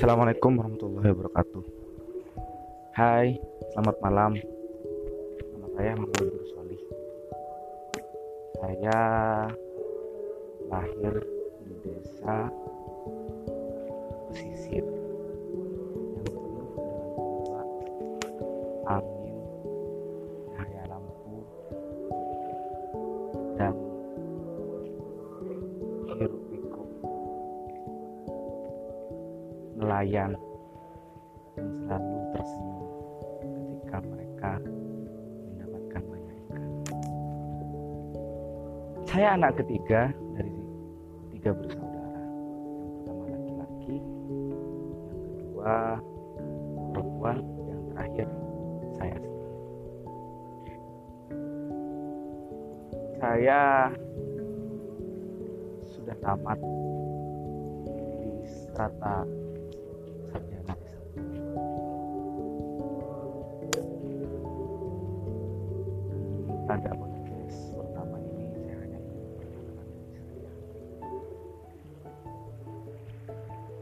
Assalamualaikum warahmatullahi wabarakatuh. Hai, selamat malam. Nama saya Muhammad Solih. Saya lahir di desa pesisir nelayan yang selalu tersenyum ketika mereka mendapatkan banyak ikan. Saya anak ketiga dari tiga bersaudara. Yang pertama laki-laki, yang kedua perempuan, yang terakhir saya sendiri. Saya sudah tamat di strata sarjana S1. Pada podcast pertama ini saya hanya saya.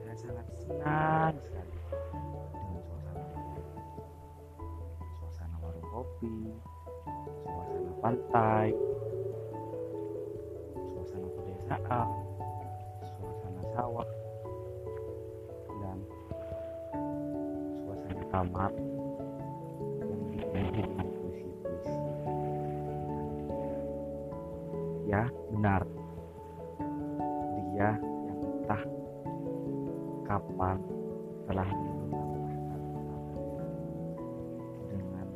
Saya sangat senang sekali. Dengan suasana suasana warung kopi, suasana pantai, suasana pedesaan, suasana sawah, kamar yang dipenuhi dengan puisi-puisi. Ya, benar. Dia yang entah kapan telah dengan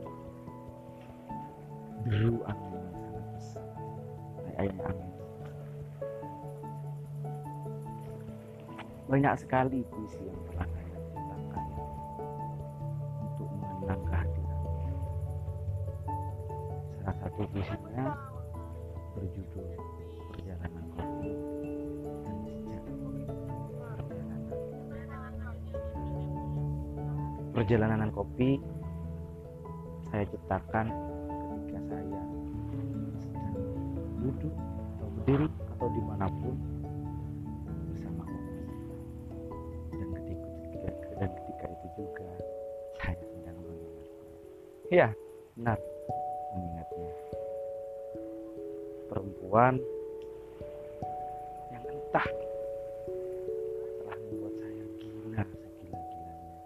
deru yang banyak sekali puisi yang telah mengenang kehadiran salah satu puisinya berjudul perjalanan kopi dan sejak perjalanan perjalanan kopi saya ciptakan ketika saya sedang duduk atau berdiri atau di mana pun bersama kopi. Dan ketika dan ketika itu juga iya benar. Mengingatnya. Perempuan yang entah telah membuat saya gila segila-gilanya.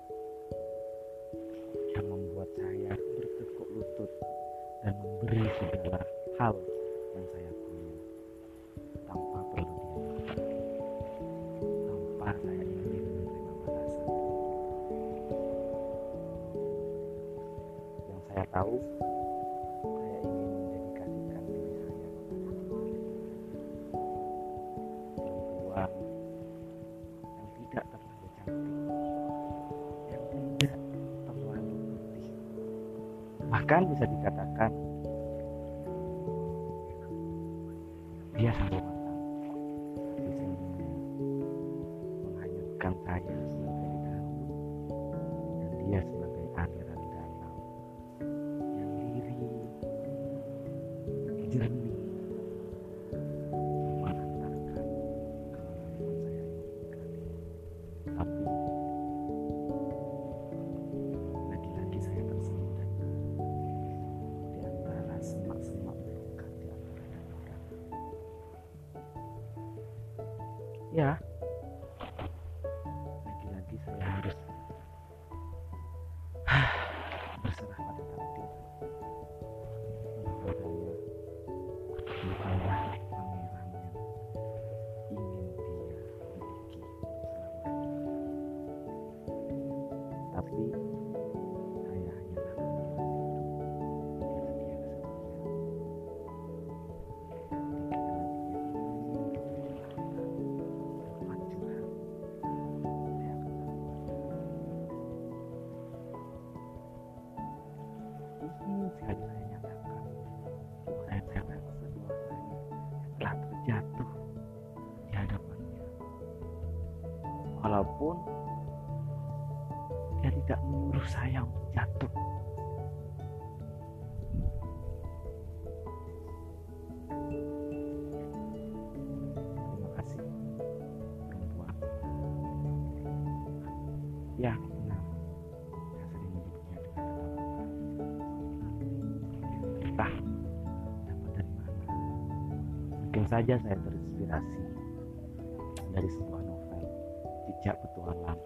Yang membuat saya bertekuk lutut dan memberi segala hal yang saya saya tahu saya ingin mendedikasikan diri saya perempuan yang tidak terlalu cantik yang tidak terlalu putih. Bahkan bisa dikatakan dia selalu matang senyumnya menghanyutkan saya sebagai daun dan dia sebagai aliran ya sekali saya nyatakan saya relakskan bahwasanya telah terjatuh di hadapannya walaupun dia tidak menyuruh saya untuk jatuh. Terima kasih. Perempuan ya. saja saya terinspirasi dari sebuah novel Jejak Petualang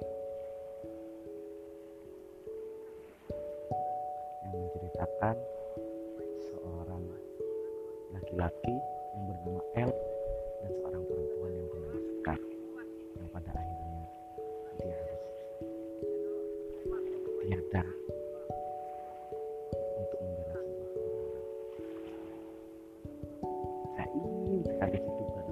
habis itu baru kan.